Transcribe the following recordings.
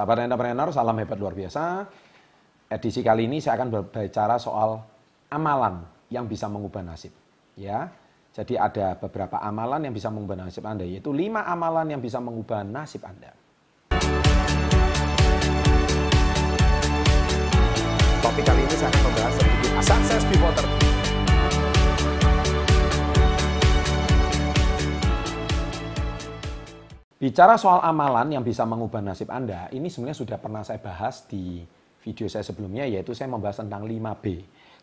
Sahabat entrepreneur, salam hebat luar biasa. Edisi kali ini saya akan berbicara soal amalan yang bisa mengubah nasib. Ya, jadi ada beberapa amalan yang bisa mengubah nasib Anda, yaitu lima amalan yang bisa mengubah nasib Anda. Topik kali ini saya akan membahas sedikit sukses before Bicara soal amalan yang bisa mengubah nasib Anda, ini sebenarnya sudah pernah saya bahas di video saya sebelumnya, yaitu saya membahas tentang 5B.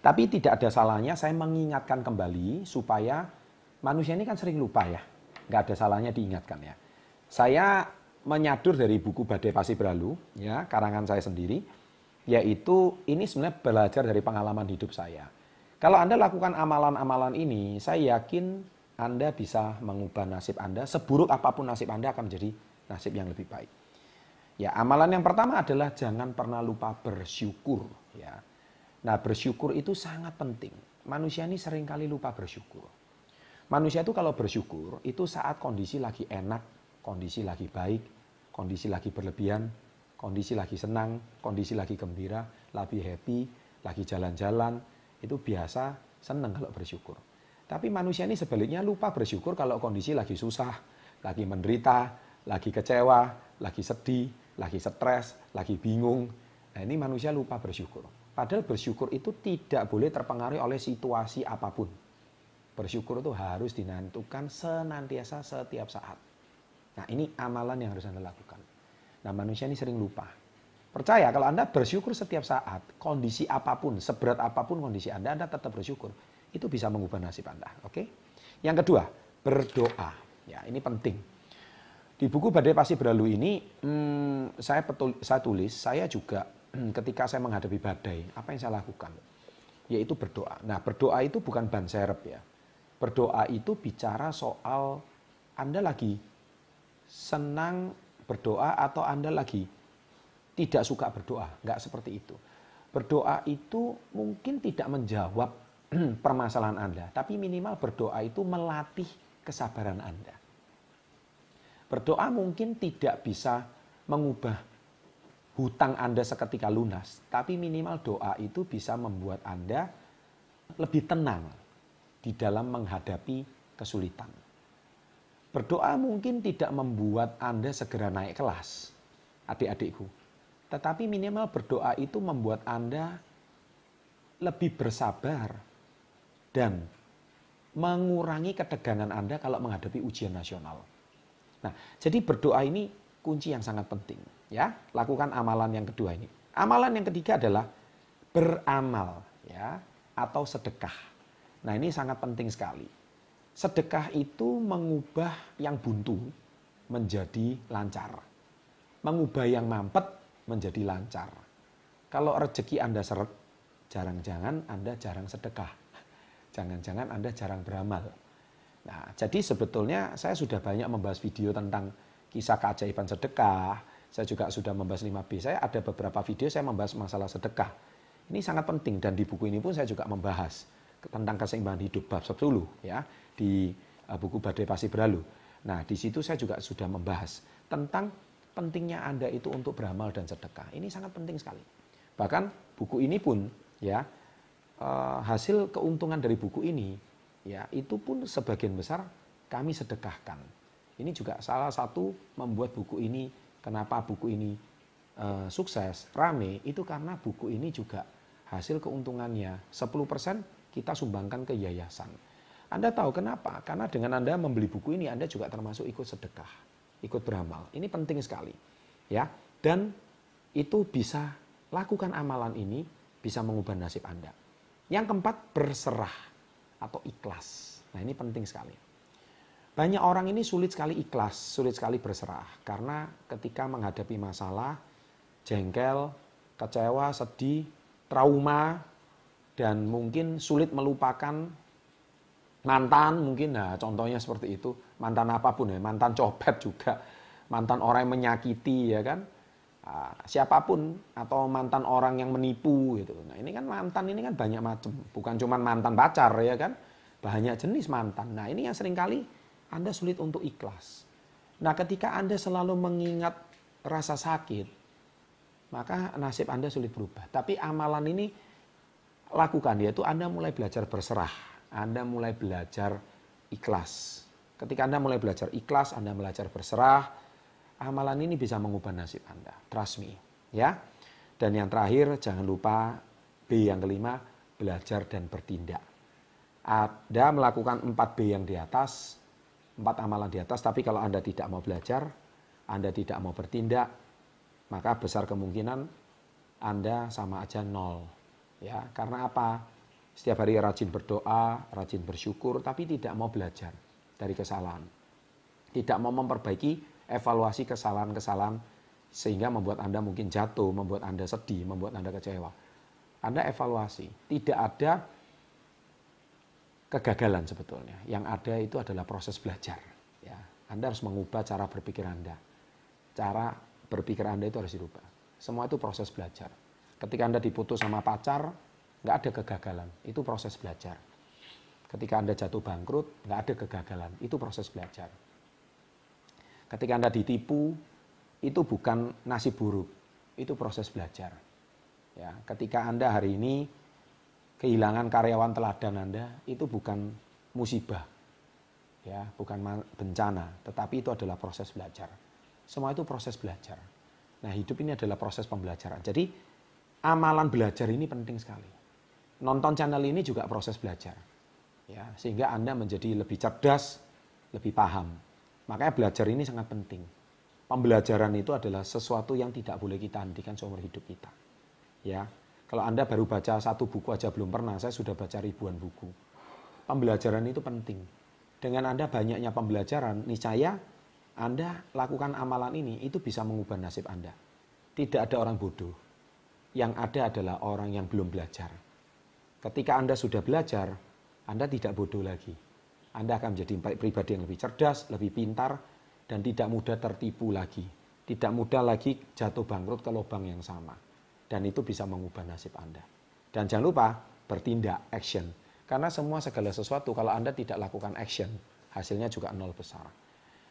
Tapi tidak ada salahnya saya mengingatkan kembali supaya manusia ini kan sering lupa ya. Nggak ada salahnya diingatkan ya. Saya menyadur dari buku Badai Pasti Berlalu, ya, karangan saya sendiri, yaitu ini sebenarnya belajar dari pengalaman hidup saya. Kalau Anda lakukan amalan-amalan ini, saya yakin anda bisa mengubah nasib Anda. Seburuk apa pun nasib Anda akan menjadi nasib yang lebih baik. Ya, amalan yang pertama adalah jangan pernah lupa bersyukur. Ya, nah bersyukur itu sangat penting. Manusia ini sering kali lupa bersyukur. Manusia itu kalau bersyukur itu saat kondisi lagi enak, kondisi lagi baik, kondisi lagi berlebihan, kondisi lagi senang, kondisi lagi gembira, lagi happy, lagi jalan-jalan, itu biasa senang kalau bersyukur. Tapi manusia ini sebaliknya lupa bersyukur kalau kondisi lagi susah, lagi menderita, lagi kecewa, lagi sedih, lagi stres, lagi bingung. Nah ini manusia lupa bersyukur. Padahal bersyukur itu tidak boleh terpengaruhi oleh situasi apa pun. Bersyukur itu harus dinentukan senantiasa setiap saat. Nah ini amalan yang harus Anda lakukan. Nah manusia ini sering lupa. Percaya kalau Anda bersyukur setiap saat, kondisi apa pun, seberat apa pun kondisi Anda, Anda tetap bersyukur itu bisa mengubah nasib Anda. Oke. Yang kedua, berdoa. Ya, ini penting. Di buku Badai Pasti Berlalu ini, hmm, saya, betul, saya tulis, saya juga hmm, ketika saya menghadapi badai, apa yang saya lakukan? Yaitu berdoa. Nah, berdoa itu bukan ban serep ya. Berdoa itu bicara soal Anda lagi senang berdoa atau Anda lagi tidak suka berdoa. Enggak seperti itu. Berdoa itu mungkin tidak menjawab permasalahan Anda, tapi minimal berdoa itu melatih kesabaran Anda. Berdoa mungkin tidak bisa mengubah hutang Anda seketika lunas, tapi minimal doa itu bisa membuat Anda lebih tenang di dalam menghadapi kesulitan. Berdoa mungkin tidak membuat Anda segera naik kelas, adik-adikku. Tetapi minimal berdoa itu membuat Anda lebih bersabar dan mengurangi ketegangan Anda kalau menghadapi ujian nasional. Nah, jadi berdoa ini kunci yang sangat penting, ya. Lakukan amalan yang kedua ini. Amalan yang ketiga adalah beramal, ya, atau sedekah. Nah, ini sangat penting sekali. Sedekah itu mengubah yang buntu menjadi lancar. Mengubah yang mampet menjadi lancar. Kalau rezeki Anda seret, jarang-jangan Anda jarang sedekah jangan-jangan Anda jarang beramal. Nah, jadi sebetulnya saya sudah banyak membahas video tentang kisah keajaiban sedekah. Saya juga sudah membahas 5B. Saya ada beberapa video saya membahas masalah sedekah. Ini sangat penting dan di buku ini pun saya juga membahas tentang keseimbangan hidup bab 10 ya di uh, buku Badai Pasti Berlalu. Nah, di situ saya juga sudah membahas tentang pentingnya Anda itu untuk beramal dan sedekah. Ini sangat penting sekali. Bahkan buku ini pun ya uh, hasil keuntungan dari buku ini ya itu pun sebagian besar kami sedekahkan. Ini juga salah satu membuat buku ini kenapa buku ini uh, sukses, rame itu karena buku ini juga hasil keuntungannya 10% kita sumbangkan ke yayasan. Anda tahu kenapa? Karena dengan Anda membeli buku ini Anda juga termasuk ikut sedekah, ikut beramal. Ini penting sekali. Ya. Dan itu bisa lakukan amalan ini bisa mengubah nasib Anda. Yang keempat, berserah atau ikhlas. Nah ini penting sekali. Banyak orang ini sulit sekali ikhlas, sulit sekali berserah. Karena ketika menghadapi masalah, jengkel, kecewa, sedih, trauma, dan mungkin sulit melupakan mantan mungkin nah contohnya seperti itu mantan apa pun ya mantan copet juga mantan orang yang menyakiti ya kan siapa pun atau mantan orang yang menipu gitu. Nah ini kan mantan ini kan banyak macam, bukan cuma mantan pacar ya kan, banyak jenis mantan. Nah ini yang sering kali Anda sulit untuk ikhlas. Nah ketika Anda selalu mengingat rasa sakit, maka nasib Anda sulit berubah. Tapi amalan ini lakukan yaitu Anda mulai belajar berserah, Anda mulai belajar ikhlas. Ketika Anda mulai belajar ikhlas, Anda belajar berserah, amalan ini bisa mengubah nasib Anda. Trust me, ya. Dan yang terakhir jangan lupa B yang kelima, belajar dan bertindak. Anda melakukan 4B yang di atas, empat amalan di atas, tapi kalau Anda tidak mau belajar, Anda tidak mau bertindak, maka besar kemungkinan Anda sama aja nol. Ya, karena apa? Setiap hari rajin berdoa, rajin bersyukur, tapi tidak mau belajar dari kesalahan. Tidak mau memperbaiki evaluasi kesalahan-kesalahan sehingga membuat Anda mungkin jatuh, membuat Anda sedih, membuat Anda kecewa. Anda evaluasi. Tidak ada kegagalan sebetulnya. Yang ada itu adalah proses belajar. Ya, Anda harus mengubah cara berpikir Anda. Cara berpikir Anda itu harus dirubah. Semua itu proses belajar. Ketika Anda diputus sama pacar, nggak ada kegagalan. Itu proses belajar. Ketika Anda jatuh bangkrut, nggak ada kegagalan. Itu proses belajar. Ketika Anda ditipu, itu bukan nasib buruk. Itu proses belajar. Ya, ketika Anda hari ini kehilangan karyawan teladan Anda, itu bukan musibah. Ya, bukan bencana, tetapi itu adalah proses belajar. Semua itu proses belajar. Nah, hidup ini adalah proses pembelajaran. Jadi, amalan belajar ini penting sekali. Nonton channel ini juga proses belajar. Ya, sehingga Anda menjadi lebih cerdas, lebih paham. Makanya belajar ini sangat penting. Pembelajaran itu adalah sesuatu yang tidak boleh kita hentikan seumur hidup kita. Ya, kalau Anda baru baca satu buku aja belum pernah, saya sudah baca ribuan buku. Pembelajaran itu penting. Dengan Anda banyaknya pembelajaran, niscaya anda lakukan amalan ini, itu bisa mengubah nasib Anda. Tidak ada orang bodoh. Yang ada adalah orang yang belum belajar. Ketika Anda sudah belajar, Anda tidak bodoh lagi. Anda akan menjadi pribadi yang lebih cerdas, lebih pintar, dan tidak mudah tertipu lagi. Tidak mudah lagi jatuh bangkrut ke lubang yang sama. Dan itu bisa mengubah nasib Anda. Dan jangan lupa bertindak, action. Karena semua segala sesuatu kalau Anda tidak lakukan action, hasilnya juga nol besar.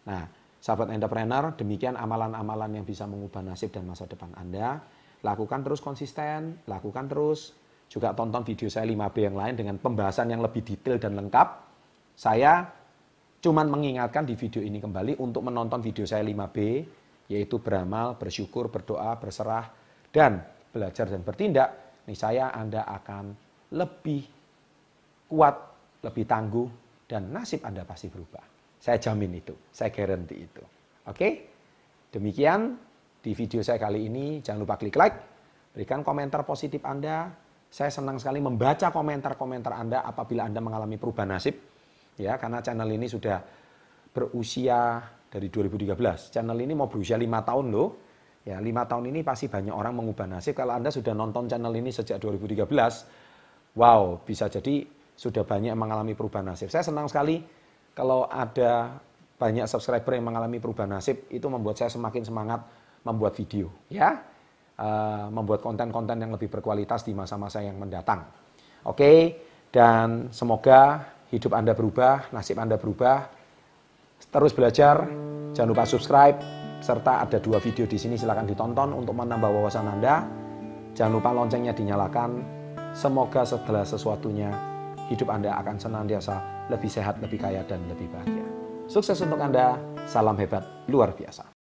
Nah, Sahabat entrepreneur, demikian amalan-amalan yang bisa mengubah nasib dan masa depan Anda. Lakukan terus konsisten, lakukan terus. Juga tonton video saya 5B yang lain dengan pembahasan yang lebih detail dan lengkap. Saya cuman mengingatkan di video ini kembali untuk menonton video saya 5B, yaitu beramal, bersyukur, berdoa, berserah, dan belajar dan bertindak. Nih saya Anda akan lebih kuat, lebih tangguh, dan nasib Anda pasti berubah. Saya jamin itu, saya garanti itu. Oke? Demikian di video saya kali ini. Jangan lupa klik like, berikan komentar positif Anda. Saya senang sekali membaca komentar-komentar Anda apabila Anda mengalami perubahan nasib. Ya, karena channel ini sudah berusia dari 2013. Channel ini mau berusia lima tahun loh. Ya, lima tahun ini pasti banyak orang mengubah nasib. Kalau Anda sudah nonton channel ini sejak 2013, wow, bisa jadi sudah banyak mengalami perubahan nasib. Saya senang sekali kalau ada banyak subscriber yang mengalami perubahan nasib, itu membuat saya semakin semangat membuat video, ya, uh, membuat konten-konten yang lebih berkualitas di masa-masa yang mendatang. Oke, dan semoga hidup Anda berubah, nasib Anda berubah. Terus belajar, jangan lupa subscribe, serta ada dua video di sini silahkan ditonton untuk menambah wawasan Anda. Jangan lupa loncengnya dinyalakan. Semoga setelah sesuatunya hidup Anda akan senantiasa lebih sehat, lebih kaya, dan lebih bahagia. Sukses untuk Anda, salam hebat luar biasa.